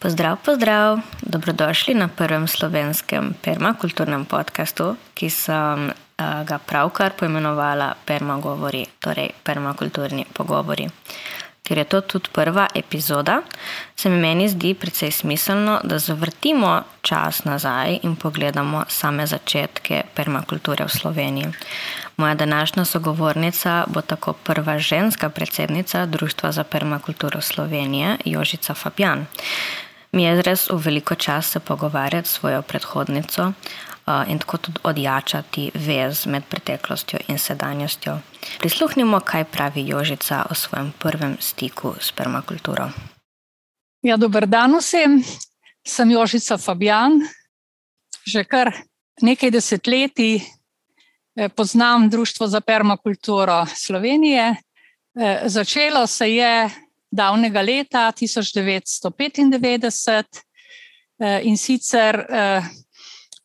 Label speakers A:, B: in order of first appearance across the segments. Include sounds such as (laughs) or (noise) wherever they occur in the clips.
A: Pozdrav, pozdrav, dobrodošli na prvem slovenskem permakulturnem podkastu, ki sem uh, ga pravkar poimenovala Permagovori, torej permakulturni pogovori. Ker je to tudi prva epizoda, se mi meni zdi precej smiselno, da zavrtimo čas nazaj in pogledamo same začetke permakulture v Sloveniji. Moja današnja sogovornica bo tako prva ženska predsednica Društva za permakulturo Slovenije, Jožica Fabjan. Mi je res v veliko čas se pogovarjati s svojo predhodnico in tako tudi odjačati vez med preteklostjo in sedanjostjo. Prisluhnimo, kaj pravi Jožica o svojem prvem stiku s permakulturo.
B: Ja, dober dan vsem, sem Jožica Fabjan. Že kar nekaj desetletij eh, poznam Društvo za permakulturo Slovenije. Eh, začelo se je davnega leta 1995 eh, in sicer eh,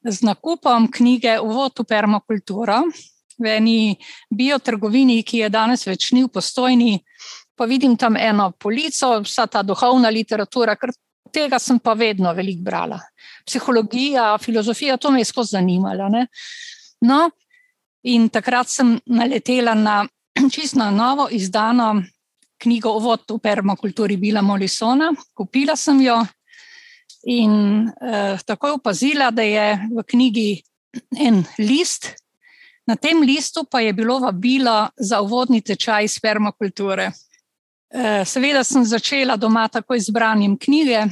B: z nakupom knjige Uvod v permakulturo v eni biotrgovini, ki je danes več ni v postojni. Pa vidim tam eno polico, vsa ta duhovna literatura, ker tega sem pa vedno veliko brala. Psihologija, filozofija, to me je skozi zanimalo. No, in takrat sem naletela na (clears throat) čisto novo izdano knjigo Ovod v permakulturi Bila Molisona. Kupila sem jo in eh, takoj opazila, da je v knjigi en list. Na tem listu pa je bilo vabilo za uvodni tečaj iz permakulture. Eh, seveda sem začela doma takoj z branjem knjige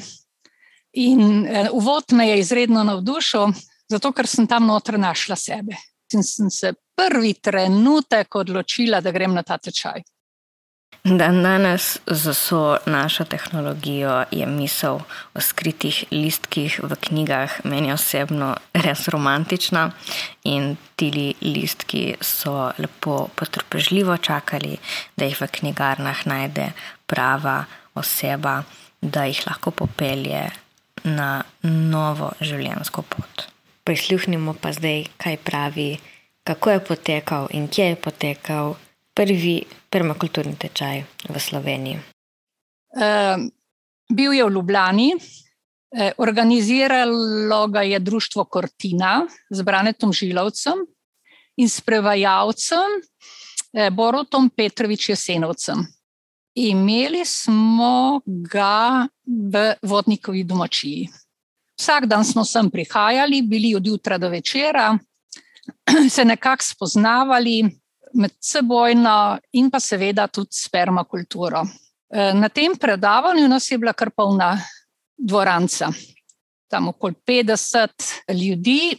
B: in eh, uvod me je izredno navdušil, zato ker sem tam noter našla sebe. In sem se prvi trenutek odločila, da grem na ta tečaj.
A: Dan danes za vso našo tehnologijo je misel o skritih listkih v knjigah meni osebno res romantična in ti listki so lepo potrpežljivo čakali, da jih v knjigarnah najde prava oseba, da jih lahko popelje na novo življenjsko pot. Prisluhnimo pa zdaj, kaj pravi, kako je potekal in kje je potekal prvi permakulturni tečaj v Sloveniji?
B: Uh, bil je v Ljubljani, uh, organiziralo ga je društvo Cortina z Branetom Žilovcem in s prevajalcem uh, Borotom Petrovič Jesenovcem. Imeli smo ga v vodnikovi domačiji. Vsak dan smo sem prihajali, bili od jutra do večera, (clears throat) se nekako spoznavali, med sebojno in pa seveda tudi s permakulturo. E, na tem predavanju nas je bila kar polna dvoranca, tam okoli 50 ljudi.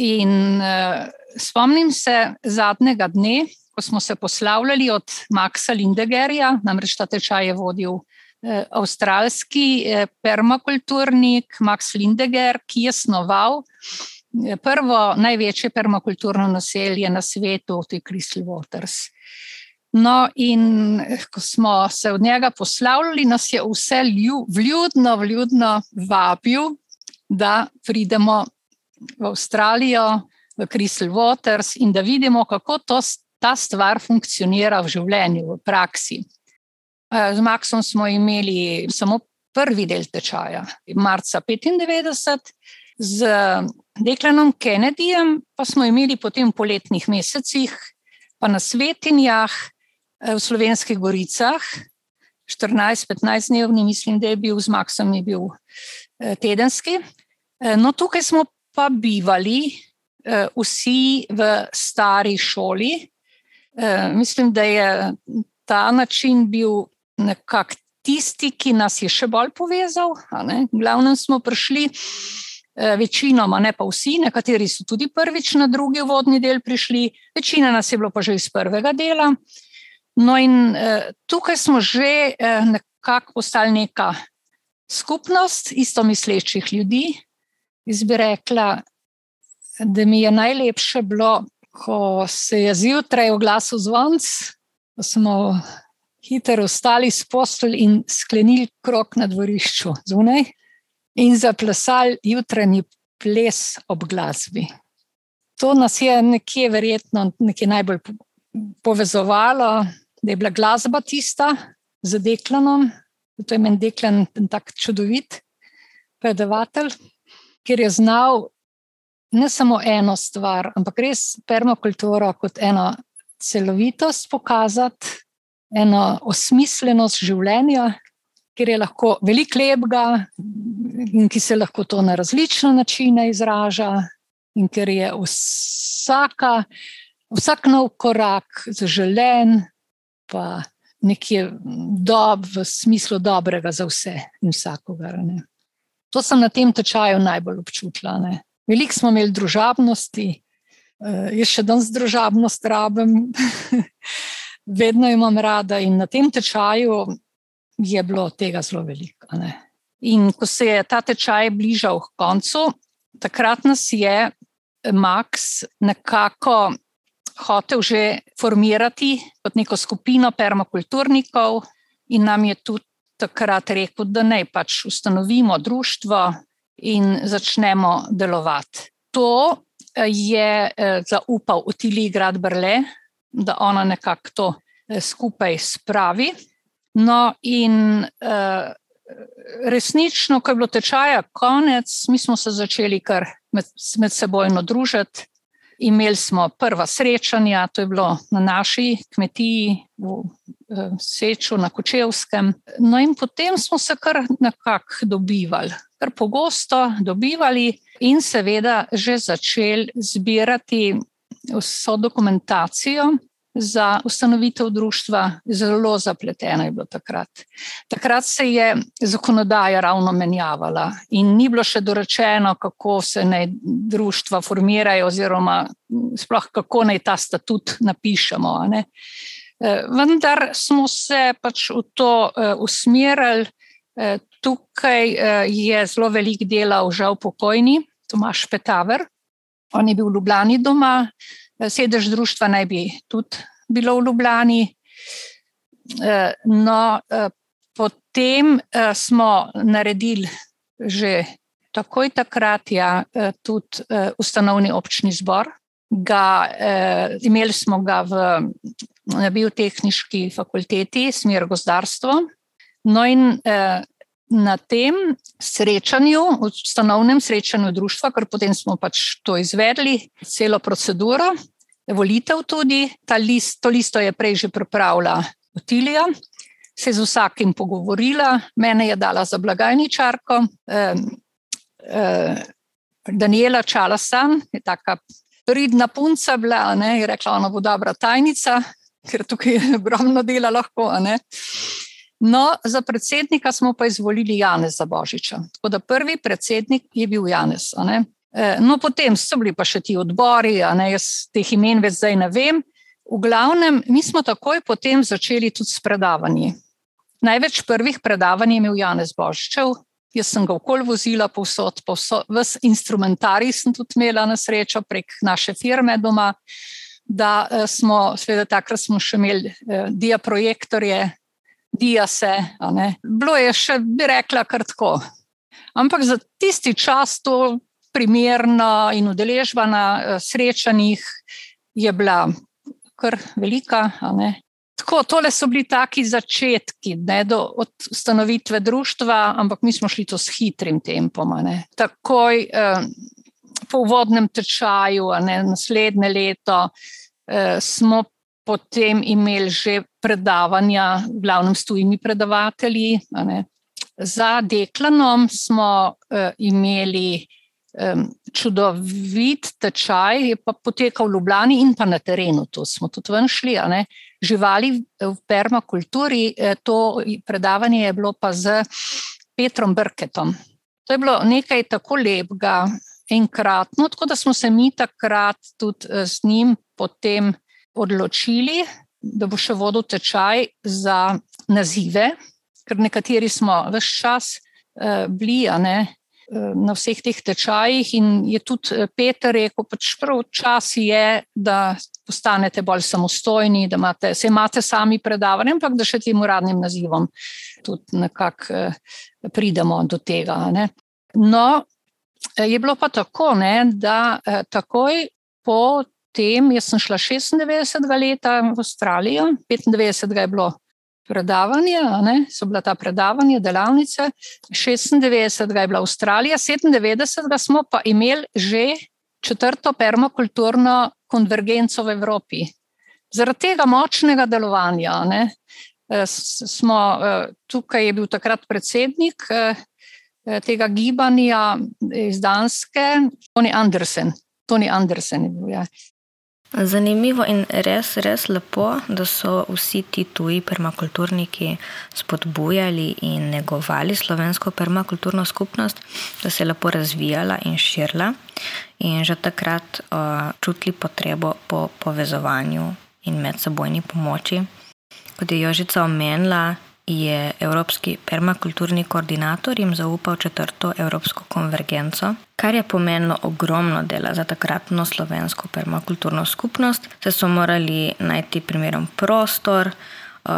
B: In uh, spomnim se zadnjega dne, ko smo se poslavljali od Maxa Lindegerja, namreč ta tečaj je vodil uh, avstralski uh, permakulturnik Max Lindeger, ki je snoval prvo največje permakulturno naselje na svetu, to je Crystal Waters. No, in ko smo se od njega poslavljali, nas je vse vljudno, vljudno vabil, da pridemo v Avstralijo, v Crystal Waters in da vidimo, kako to, ta stvar funkcionira v življenju, v praksi. Eh, z Maxom smo imeli samo prvi del tečaja, marca 1995, z Deklanom Kennedyjem pa smo imeli potem v poletnih mesecih, pa na svetinjah eh, v Slovenskih goricah, 14-15 dnevni, mislim, da je bil z Maksom, je bil eh, tedenski. Eh, no, tukaj smo pa bivali vsi v stari šoli. Mislim, da je ta način bil nekako tisti, ki nas je še bolj povezal. Glavno smo prišli. Eh, večinoma, ne pa vsi, nekateri so tudi prvič na drugi vodni del prišli, večina nas je bilo pa že iz prvega dela. No, in eh, tukaj smo že eh, nekako postali neka skupnost isto mislečih ljudi. Jaz bi rekla, da mi je najlepše bilo, ko se je zjutraj oglasil zvonc, ko smo hitro ostali s postelj in sklenili krok na dvorišču zunaj in zaplesali jutranji ples ob glasbi. To nas je nekje verjetno nekje najbolj povezovalo, da je bila glasba tista z deklanom, to je meni deklen tak čudovit. predavatelj, ker je znal ne samo eno stvar, ampak res permakulturo kot eno celovitost pokazati, eno osmisljenost življenja, ker je lahko veliko lepega ki se lahko to na različne načine izraža, in ker je vsaka, vsak nov korak zaželen, pa nekje dob v smislu dobrega za vse in vsakogar. Ne. To sem na tem tečaju najbolj občutila. Ne. Veliko smo imeli družabnosti, uh, jaz še danes družabnost rabim, (laughs) vedno imam rada in na tem tečaju je bilo tega zelo veliko. Ne. In ko se je ta tečaj bližal k koncu, takrat nas je Max nekako hotel že formirati kot neko skupino permakulturnikov, in nam je tudi takrat rekel, da naj pač ustanovimo društvo in začnemo delovati. To eh, je eh, zaupal Utili Grad Brle, da ona nekako to eh, skupaj spravi. No, in resnično, ko je bilo tečaja konec, mi smo se začeli kar med, med seboj družiti. Imeli smo prva srečanja, to je bilo na naši kmetiji v Seču na Kočevskem. No, in potem smo se kar nekako dobivali kar pogosto dobivali in seveda že začeli zbirati vso dokumentacijo za ustanovitev društva. Zelo zapleteno je bilo takrat. Takrat se je zakonodaja ravno menjavala in ni bilo še dorečeno, kako se naj društva formirajo, oziroma sploh kako naj ta statut napišemo. Eh, vendar smo se pač v to eh, usmerili. Eh, tukaj je zelo velik delal, žal pokojni, Tomaš Petaver. On je bil v Ljubljani doma, sedež društva naj bi tudi bilo v Ljubljani. No, potem smo naredili že takoj takrat ja, tudi ustanovni občni zbor. Ga, imeli smo ga v, biotehnički fakulteti, smer gozdarstvo. No, in eh, na tem srečanju, ustanovnem srečanju društva, ker potem smo pač to izvedli, celo proceduro, volitev tudi, ta list, to listo je prej že pripravila Otilija, se je z vsakim pogovorila, mene je dala za blagajničarko. Eh, eh, Daniela Čalasan je taka pridna punca bila, ne, je rekla, ona bo dobra tajnica, ker tukaj je ogromno dela lahko. Ne. No, za predsednika smo pa izvolili Janeza Božiča. Tako da prvi predsednik je bil Janez. E, no, potem so bili pa še ti odbori, ne, jaz teh imen več zdaj ne vem. V glavnem, mi smo takoj potem začeli tudi s predavanji. Največ prvih predavanj je imel Janez Božičev, jaz sem ga okol vozila, povsod, povsod, vse instrumentarij sem tudi imela na srečo prek naše firme doma. Da e, smo, seveda, takrat smo še imeli eh, diaprojektorje, dija se. Bilo je še, bi rekla, kar tako. Ampak za tisti čas to primerno in udeležba na eh, srečanjih je bila kar velika. Tako, tole so bili taki začetki ne, do ustanovitve društva, ampak mi smo šli to s hitrim tempom. Takoj eh, po uvodnem tečaju, ne, naslednje leto, eh, smo potem imeli že predavanja, v glavnem s tujimi predavatelji. Za deklanom smo uh, imeli um, čudovit tečaj, je pa potekal v Ljubljani in pa na terenu. To smo tudi šli. Živali v permakulturi, eh, to predavanje je bilo pa z Petrom Brketom. To je bilo nekaj tako lepega, enkratno, tako da smo se mi takrat tudi z njim potem odločili, da bo še vodil tečaj za nazive, ker nekateri smo vse čas uh, bili ne, uh, na vseh teh tečajih. In je tudi eh, Peter rekel, da pač prvi čas je, da postanete bolj samostojni, da imate, se imate sami predavanje, ampak da še tem uradnim nazivom tudi nekako uh, pridemo do tega. Ne. No, je bilo pa tako, ne, da uh, takoj po potem, jaz sem šla 96. leta v Avstralijo, 95. je bilo predavanja, ne, so bila ta predavanja, delavnice. 96. je bila Avstralija, 97. smo pa imeli že četrto permakulturno konvergenco v Evropi. Zaradi tega močnega delovanja ne, eh, smo eh, tukaj, je bil takrat predsednik eh, tega gibanja iz Danske, Tony Andersen. Tony Andersen je bil. Ja.
A: Zanimivo in res, res lepo, da so vsi ti tuji permakulturniki spodbujali in negovali slovensko permakulturno skupnost, da se je lepo razvijala in širila, in že takrat uh, čutili potrebo po povezovanju in medsebojni pomoči. Kot je Jožica omenila, je Evropski permakulturni koordinator jim zaupal četrto Evropsko konvergenco, kar je pomenilo ogromno dela za takratno slovensko permakulturno skupnost, saj so morali najti primeren prostor.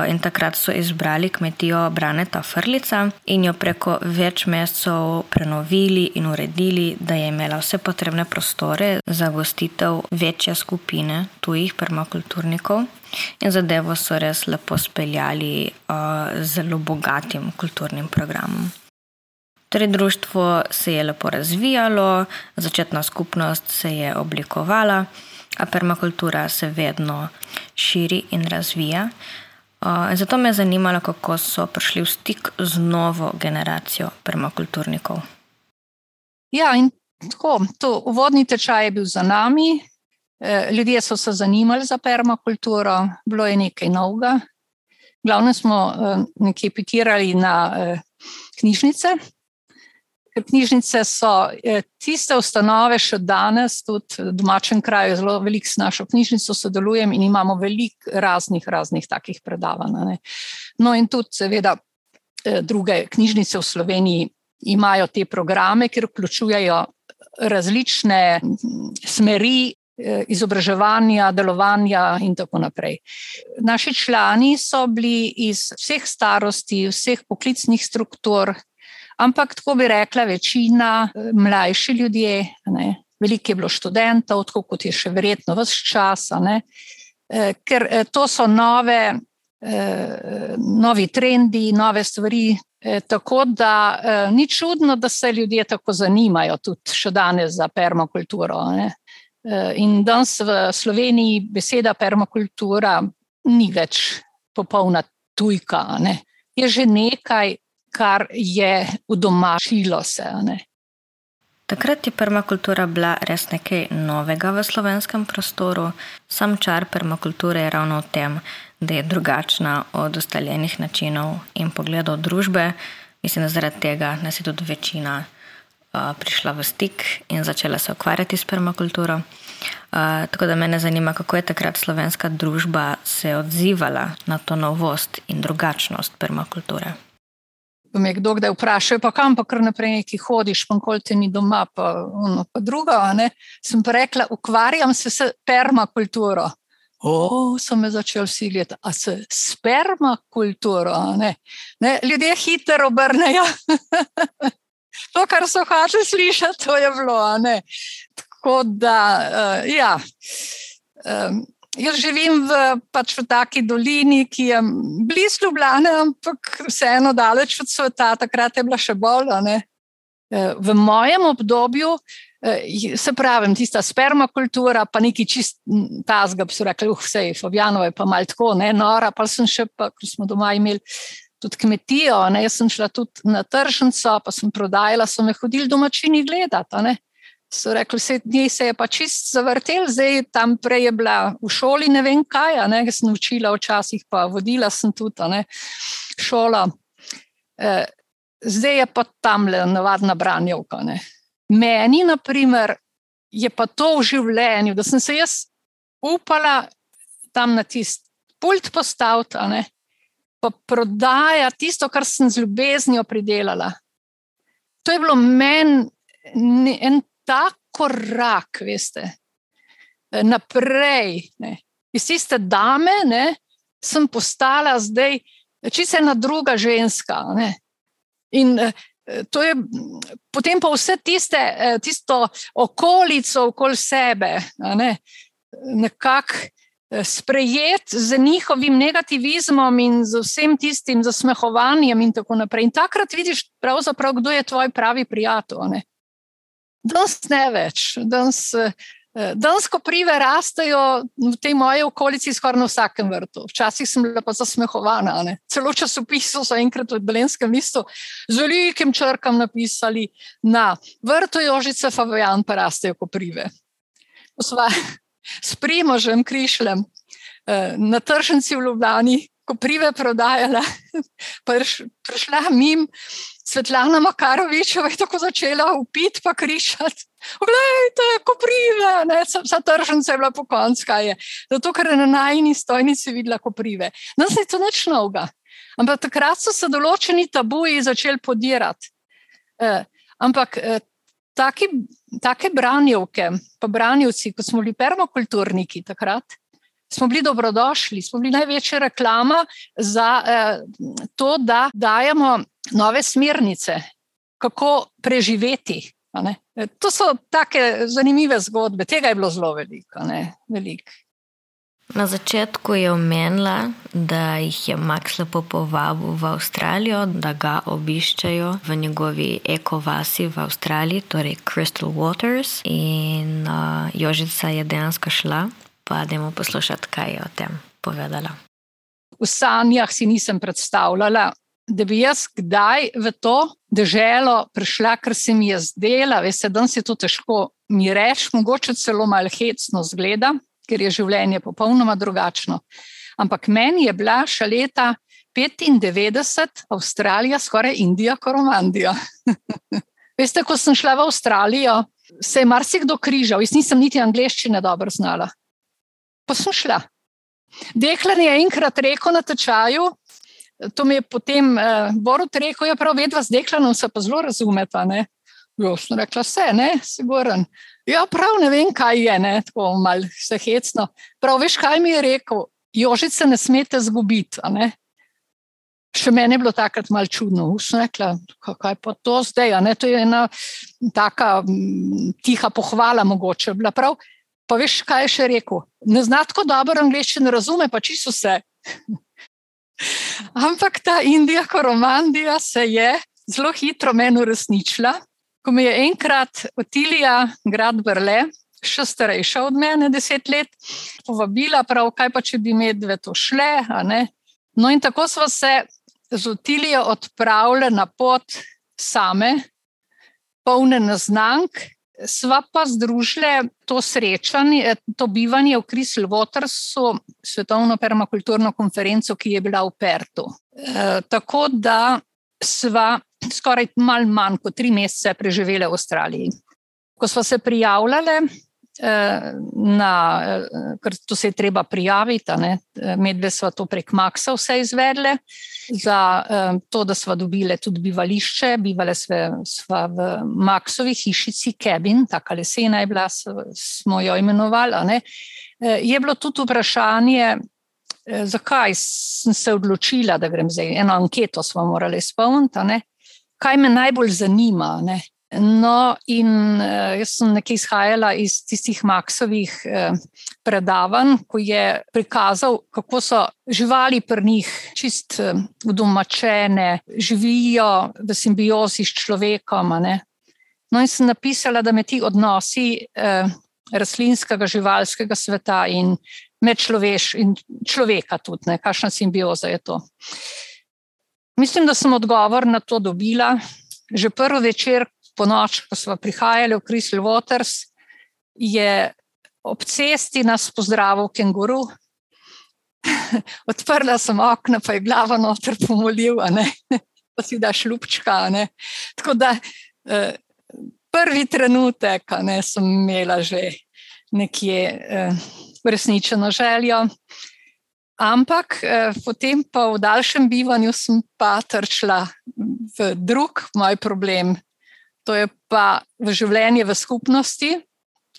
A: In takrat so izbrali kmetijo Braneta Frlica in jo preko več mesecev prenovili in uredili, da je imela vse potrebne prostore za gostitev večje skupine tujih permakulturnikov. In zadevo so res lepo speljali z zelo bogatim kulturnim programom. Torej, društvo se je lepo razvijalo, začetna skupnost se je oblikovala, a permakultura se vedno širi in razvija. Zato me je zanimalo, kako so prišli v stik z novo generacijo permakulturnikov.
B: Ja, in tako, to uvodni tečaj je bil za nami. E, ljudje so se zanimali za permakulturo, bilo je nekaj novega. Glavno smo e, nekaj pitirali na e, knjižnice, knjižnice so eh, tiste ustanove, še danes, tudi v domačem kraju, zelo veliko s našo knjižnico sodelujem in imamo veliko raznih, raznih takih predavanj. Ne. No, in tudi, seveda, eh, druge knjižnice v Sloveniji imajo te programe, ker vključujejo različne smeri. Eh, izobraževanja, delovanja, in tako naprej. Naši člani so bili iz vseh starosti, vseh poklicnih struktur, Ampak tako bi rekla, večina eh, mlajši ljudje, ne, veliko je bilo študentov, tako kot je še verjetno vse čas, eh, ker to so nove, novi trendi, nove stvari. Tako da ni čudno, da se ljudje tako zanimajo, tudi še danes, za permakulturo. Ne. In danes v Sloveniji beseda permakultura ni več popolna tujka. Ne. Je že nekaj, kar je udomačilo se.
A: Takrat je permakultura bila res nekaj novega v slovenskem prostoru. Sam čar permakulture je ravno v tem, da je drugačna od ustaljenih načinov in pogledov družbe. Mislim, da zaradi tega nas je tudi večina prišla v stik in začela se ukvarjati s permakulturo. Tako da me zanima, kako je takrat slovenska družba se odzivala na to novost in drugačnost permakulture
B: me kdo kdaj vprašal, pa kam pa kar naprej neki hodiš, pa kol te ni doma, pa ono pa drugo. Sem pa rekla, ukvarjam se s permakulturo. O, so me začeli siliti, a se s permakulturo. Ne? Ne, ljudje hitro obrnejo. (laughs) to, kar so hoče slišati, to je bilo. Tako da, uh, ja. Um, Jaz živim v, pač v taki dolini, ki je blizu Ljubljana, ampak vseeno daleč od sveta, takrat je bila še bolj. E, v mojem obdobju, e, se pravi, tista spermakultura, pa neki čist tazga, bi se rekli, uh, vse je Fabjanova, pa malo tako, ne, nora, pa sem še, pa, ko smo doma imeli tudi kmetijo, ne, jaz sem šla tudi na tržnico, pa sem prodajala, so me hodili domačini gledati so rekli, se, se je pa čist zavrtel, zdaj tam prej je bila v šoli, ne vem kaj, ne, sem učila včasih, pa vodila sem tudi ne, šola. E, zdaj je pa tam le navadna branjevka. Ne. Meni, na primer, je pa to v življenju, da sem se jaz upala tam na tisti pult postaviti, pa prodajati tisto, kar sem z ljubeznijo pridelala. To je bilo meni en ta korak, veste, naprej. Ne. Iz tiste dame ne, sem postala zdaj čisto ena druga ženska. Ne. In to je potem pa vse tiste, tisto okolico okoli sebe, ne, nekako sprejeti z njihovim negativizmom in z vsem tistim zasmehovanjem in tako naprej. In takrat vidiš, kdo je tvoj pravi prijatelj. Danes ne več. Danes, Eh, danes, ko prive rastejo v tej moji okolici, skoraj na vsakem vrtu. Včasih sem bila pa zasmehovana. Ne? Celo časopisu so enkrat v Belenskem listu z velikim črkam napisali: Na vrtu Jožice Fabijan pa rastejo ko prive. S primožem krišljem eh, na tržnici v Ljubljani, ko prive prodajala, (laughs) pa je prišla mim. Svetlana Makarovičeva je tako začela upiti, pa krišati. Poglejte, ko prive, vsa tržnica je bila po koncu, kaj je. Zato, ker je na najni stojnici videla, ko prive. Nas je to nič novega. Ampak takrat so se določeni tabuji začeli podirati. Eh, ampak eh, taki, take branjevke, pa branjevci, kot smo bili permakulturniki takrat, smo bili dobrodošli, smo bili največja reklama za eh, to, da dajemo nove smernice, kako preživeti. To so tako zanimive zgodbe, tega je bilo zelo veliko. Velik.
A: Na začetku je omenila, da jih je Max lepo povabil v Avstralijo, da ga obiščajo v njegovi ekovasi v Avstraliji, torej Crystal Waters. In uh, Jožica je dejansko šla, pa da mu poslušati, kaj je o tem povedala.
B: V sanjah si nisem predstavljala, da bi jaz kdaj v to državo prišla, ker se mi je zdela, veste, da se to težko mi reči, mogoče celo malo hecno zgleda, ker je življenje popolnoma drugačno. Ampak meni je bila še leta 95 Avstralija, skoraj Indija, koromandija. (laughs) veste, ko sem šla v Avstralijo, se je marsikdo križal, jaz nisem niti angliščine dobro znala. Pa sem šla. Deklar je enkrat rekel na tečaju, to mi je potem uh, Borut rekel, ja, prav vedva z deklanom se pa zelo razumeta. Ne? Jo, sem rekla, vse, ne, siguren. Ja, prav ne vem, kaj je, ne, tako malo se hecno. Prav veš, kaj mi je rekel, jožice ne smete zgubiti. Še meni je bilo takrat malo čudno, sem rekla, kaj pa to zdaj, to je ena taka m, tiha pohvala mogoče. Bila prav, pa veš, kaj je še rekel. Ne zna tako dobro angliščine, razume pa čisto vse. (laughs) Ampak ta Indija, koromandija se je zelo hitro meni uresničila. Ko me je enkrat Otilija, grad Brle, še starejša od mene, deset let, povabila, prav, kaj pa če bi medve to šle. No, in tako smo se z Otilijo odpravili na pot same, polne naznank, sva pa združili to srečanje, to bivanje v Crystal Watersu, svetovno permakulturno konferenco, ki je bila v Pertu. E, tako da sva skoraj malo manj kot tri mesece preživeli v Avstraliji. Ko smo se prijavljali, Eh, na, eh, ker to se je treba prijaviti. Medve smo to prek Maxa vse izvedle, za eh, to, da smo dobile tudi bivališče. Bivale smo v Maxovi hišici, Kevin, tako lesena je bila, smo jo imenovali. Je bilo tudi vprašanje, zakaj sem se odločila, da grem zdaj. Eno anketo smo morali izpolniti. Kaj me najbolj zanima? Ne? No, in uh, jaz sem nekaj izhajala iz tistih Maksovih uh, predavanj, ko je prikazal, kako so živali pri njih čist uh, udomačene, živijo v simbiozi s človekom. No, in sem napisala, da me ti odnosi uh, rastlinskega, živalskega sveta in med človeš in človeka tudi, ne, kakšna simbioza je to. Mislim, da sem odgovor na to dobila. Že prvi večer, po noč, ko smo prihajali v Crystal Waters, je ob cesti nas pozdravil kenguru. (laughs) Odprla sem okno, pa je glava noter pomolil, (laughs) pa si daš lupčka. Tako da eh, prvi trenutek ne, sem imela že nekje eh, resničeno željo. Ampak eh, potem pa v daljšem bivanju sem pa trčila v drug moj problem, to je pa v življenje v skupnosti,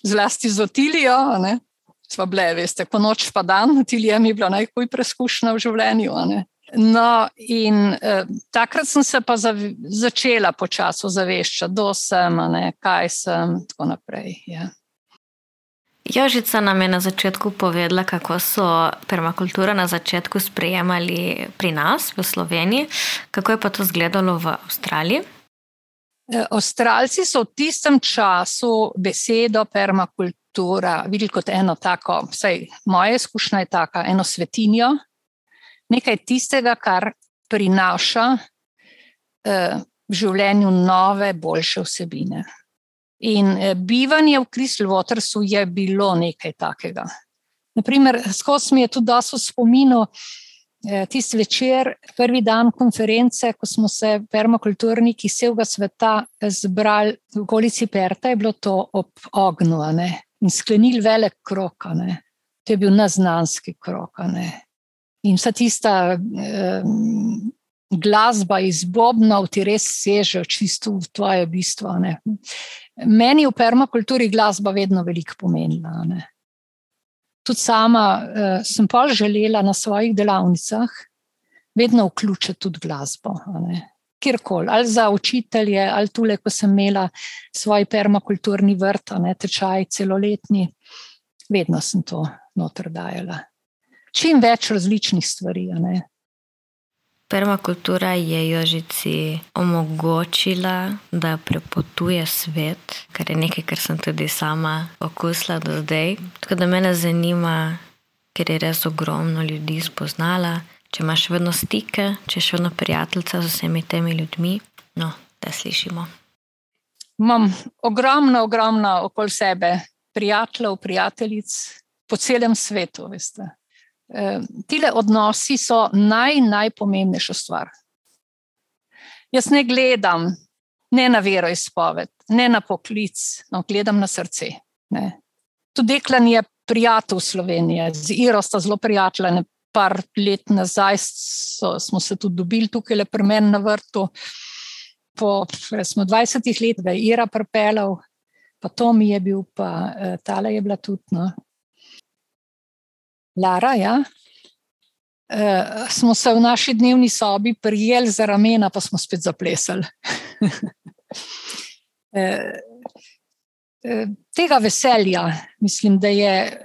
B: zlasti z otilijo. Sva bile, veste, po noč pa dan, otilija mi je bila najbolj preizkušena v življenju. No, in eh, takrat sem se pa zav, začela počasi ozaveščati, kdo sem, ne, kaj sem, in tako naprej. Ja.
A: Jožica nam je na začetku povedala, kako so permakulturo na začetku sprejemali pri nas v Sloveniji, kako je pa to izgledalo v Avstraliji.
B: E, Avstralci so v tistem času besedo permakultura videli kot eno tako, vsaj moja izkušnja je taka, eno svetinjo, nekaj tistega, kar prinaša eh, v življenju nove, boljše vsebine. In eh, bivanje v Crystal Watersu je bilo nekaj takega. Naprimer, skozi mi je tudi dosto spominov eh, tisti večer, prvi dan konference, ko smo se permakulturniki vsega sveta zbrali v okolici Perta, je bilo to ob ognju in sklenili velik krok. To je bil naznanski krok. In vsa tista eh, glasba iz Bobnov ti res seže čisto v tvoje bistvo. Ne? Meni v permakulturi glasba vedno veliko pomenila. Ne? Tudi sama uh, sem pa želela na svojih delavnicah vedno vključiti tudi glasbo. Kjerkoli, ali za učitelje, ali tudi, ko sem imela svoj permakulturni vrt, ne tečaj celoletni, vedno sem to noter dajala. Čim več različnih stvari.
A: Permakultura je Jožici omogočila, da prepotuje svet, kar je nekaj, kar sem tudi sama okusila do zdaj. Tako da me zanima, ker je res ogromno ljudi spoznala, če imaš vedno stike, če si vedno prijateljica z vsemi temi ljudmi. No, da slišimo.
B: Imam ogromno, ogromno okoli sebe prijateljev, prijateljic po celem svetu. Veste. Tile odnosi so naj, najpomembnejša stvar. Jaz ne gledam ne na veroizpoved, ne na poklic, no, gledam na srce. Ne. Tudi Deklan je prijatelj Slovenije, z Iro sta zelo prijatelja. Par let nazaj so, smo se tudi dobili tukaj, le pri meni na vrtu. Po smo 20 letih, je Ira pripeljal, pa to mi je bil, pa uh, tale je bila tudi. No. Lara, ja. Uh, smo se v naši dnevni sobi prijeli za ramena, pa smo spet zaplesali. uh, (laughs) tega veselja, mislim, da je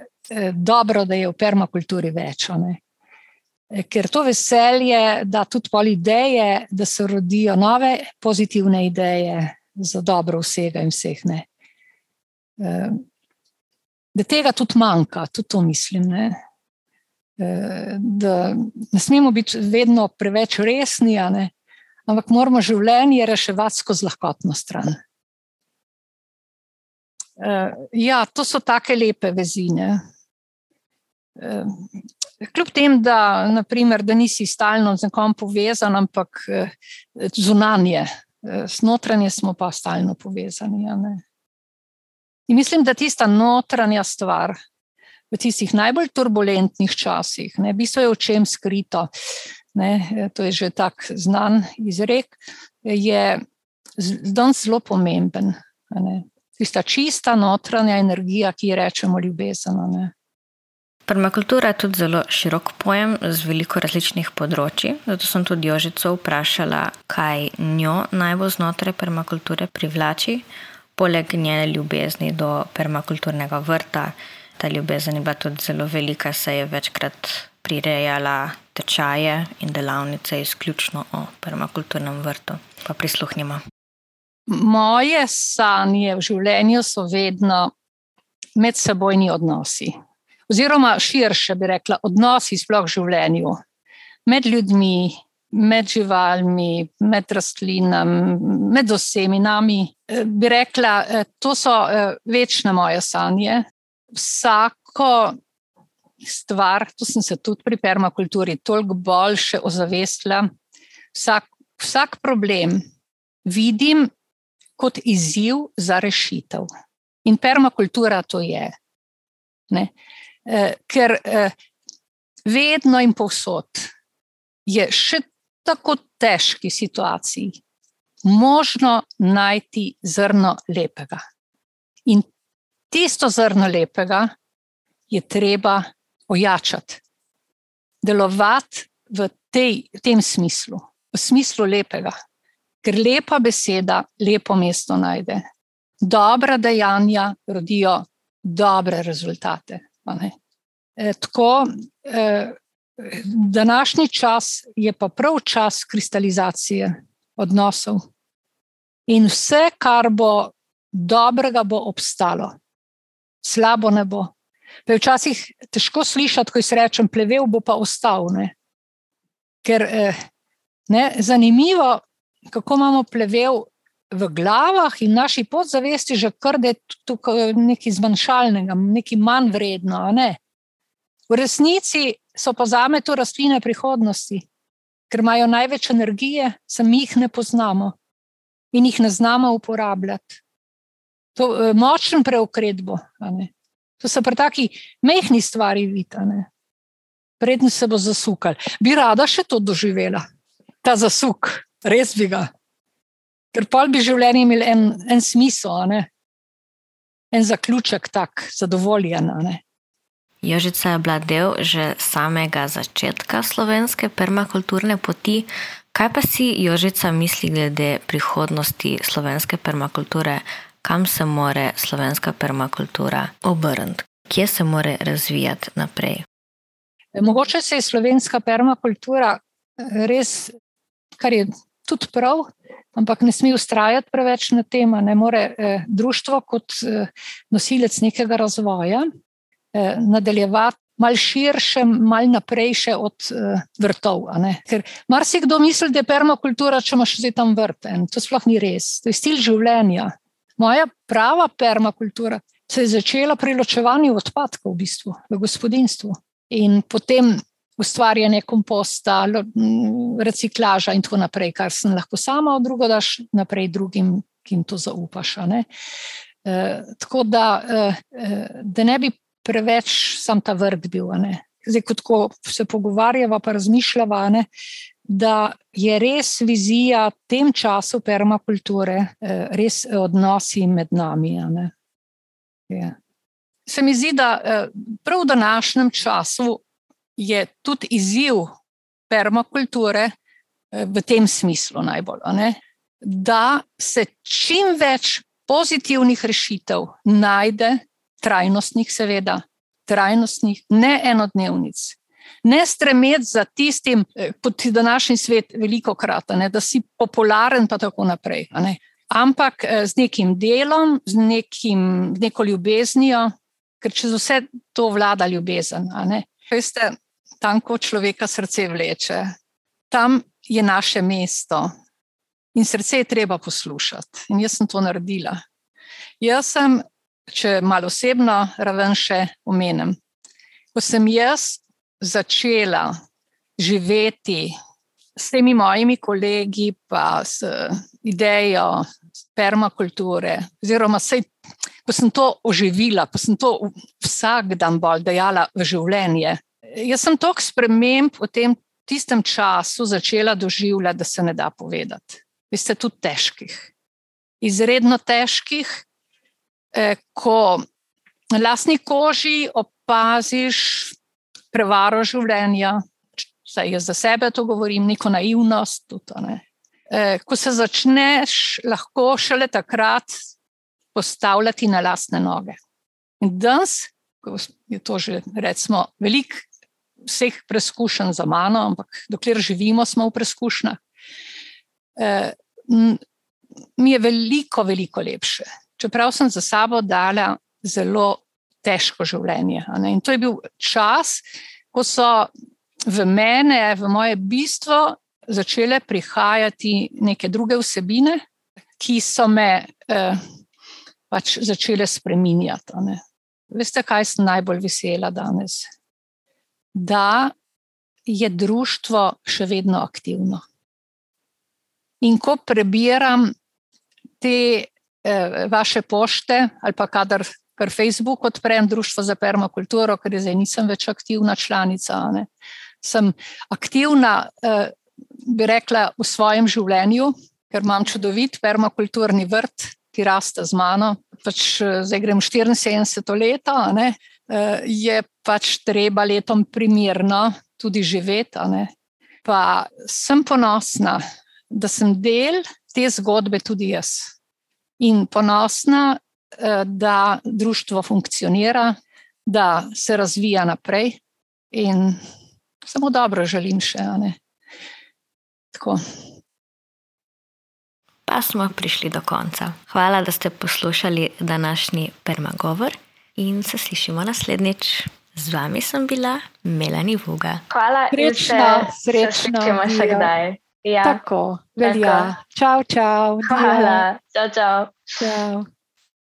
B: dobro, da je v permakulturi več. Ker to veselje da tudi pol ideje, da se rodijo nove pozitivne ideje za dobro vsega in vseh. Ne. Da tega tudi manjka, tudi to mislim. Ne da ne smemo biti vedno preveč resni, ampak moramo življenje reševati skozi lahkotno stran. Uh, ja, to so tako lepe vezine. Uh, kljub temu, da, naprimer, da nisi stalno z nekom povezan, ampak uh, zunanje, uh, notranje smo pa stalno povezani. In mislim, da tista notranja stvar, v tistih najbolj turbulentnih časih, ne, bistvo je v čem skrito, ne, to je že tak znan izrek, je danes zelo pomemben. Ne. Tista čista notranja energija, ki ji rečemo ljubezen.
A: Permakultura je tudi zelo širok pojem z veliko različnih področji. Zato sem tudi Jožico vprašala, kaj njo najbolj znotraj permakulture privlači, poleg njene ljubezni do permakulturnega vrta, ta ljubezen je bila tudi zelo velika, saj je večkrat prirejala tečaje in delavnice izključno o permakulturnem vrtu. Pa prisluhnimo.
B: Moje sanje v življenju so vedno medsebojni odnosi. Oziroma, širše bi rekla, odnosi sploh v življenju, med ljudmi, med živalmi, med rastlinami, med vsemi nami. Bi rekla, eh, to so eh, večne moje sanje, vsako stvar, tu sem se tudi pri permakulturi toliko boljše ozavestila, vsak, vsak problem vidim kot izziv za rešitev. In permakultura to je. Ne? Eh, ker eh, vedno in povsod je še tako težki situaciji možno najti zrno lepega. In tisto zrno lepega je treba ojačati, delovati v, tej, v tem smislu, v smislu lepega, ker lepa beseda lepo mesto najde. Dobra dejanja rodijo dobre rezultate. E, tako, e, današnji čas je pa prav čas kristalizacije odnosov. In vse, kar bo dobrega, bo obstalo, slabo ne bo. Pa je včasih težko slišati, ko se rečem, plevel bo pa ostal. Ne? Ker je eh, zanimivo, kako imamo plevel v glavah in naši podzavesti, že kar je tukaj nekaj zmanjšalnega, nekaj manj vredno. Ne? V resnici so pa za me to rastline prihodnosti, ker imajo največ energije, sami jih ne poznamo in jih ne znamo uporabljati. To je močen preokretbo. To so pa taki mehki stvari, vidite. Prednji se bo zasukal. Bi rada še to doživela, ta zasuk, res bi ga. Ker pa bi življenje imelo en, en smisel, en zaključek, tak, zadovoljen.
A: Jožica je bila del že samega začetka slovenske permakulturne poti. Kaj pa si Jožica misli glede prihodnosti slovenske permakulture? Kam se more slovenska permakultura obrniti? Kje se more razvijati naprej?
B: Mogoče se je slovenska permakultura res, kar je tudi prav, ampak ne sme ustrajati preveč na tem, ne more eh, društvo kot eh, nosilec nekega razvoja eh, nadaljevati. Mal širše, mal naprej še od uh, vrtov. Ker marsikdo misli, da je permakultura, če imaš zdaj tam vrt. In to sploh ni res. To je stil življenja. Moja prava permakultura se je začela pri ločevanju odpadkov v, bistvu, v gospodinstvu in potem ustvarjanje komposta, reciklaža in tako naprej, kar sem lahko sama, drugo daš naprej drugim, ki jim to zaupaš. E, tako da, e, da ne bi preveč sam ta vrt bil. Zdaj, ko se pogovarjava, pa razmišljava, ne, da je res vizija v tem času permakulture, e, res odnosi med nami. Se mi zdi, da prav v današnjem času je tudi izziv permakulture eh, v tem smislu najbolj, da se čim več pozitivnih rešitev najde, trajnostnih, seveda, trajnostnih, ne enodnevnic. Ne stremeti za tistim, eh, kot je današnji svet, veliko krat, ne, da si popularen, pa tako naprej. Ampak eh, z nekim delom, z nekim, neko ljubeznijo, ker čez vse to vlada ljubezen. Veste, tam, ko človeka srce vleče, tam je naše mesto in srce je treba poslušati. In jaz sem to naredila. Jaz sem, če malo osebno raven še omenim, ko sem jaz začela živeti s temi mojimi kolegi, pa s idejo permakulture, oziroma sej, ko sem to oživila, ko sem to vsak dan bolj dejala v življenje, jaz sem toliko sprememb v tem tistem času začela doživljati, da se ne da povedati. Vi ste tudi težkih, izredno težkih, eh, ko na lastni koži opaziš prevaro življenja, saj jaz za sebe to govorim, neko naivnost. Tudi, ne. eh, ko se začneš lahko šele takrat postavljati na lastne noge. In danes, ko je to že recimo veliko vseh preizkušenj za mano, ampak dokler živimo, smo v preizkušnjah. E, mi je veliko, veliko lepše. Čeprav sem za sabo dala zelo težko življenje. In to je bil čas, ko so v mene, v moje bistvo, začele prihajati neke druge vsebine, ki so me eh, pač začele spreminjati. Veste, kaj sem najbolj vesela danes? da je društvo še vedno aktivno. In ko prebiram te eh, vaše pošte, ali pa kadar kar Facebook odprem, Društvo za permakulturo, ker zdaj nisem več aktivna članica, ne, sem aktivna, eh, bi rekla, v svojem življenju, ker imam čudovit permakulturni vrt, ki raste z mano. Pač eh, zdaj grem 74 let, Eh, je pač treba letom primerno tudi živeti. Pa sem ponosna, da sem del te zgodbe tudi jaz. In ponosna, da društvo funkcionira, da se razvija naprej in samo dobro želim še. Tako.
A: Pa smo prišli do konca. Hvala, da ste poslušali današnji permagovor in se slišimo naslednjič. Z vami sem bila Melani Vuga.
C: Hvala,
B: srečno, srečno.
C: Če imaš še kdaj.
B: Ja, tako, velja. Čau, čau.
C: Hvala, čau, čau.
B: čau.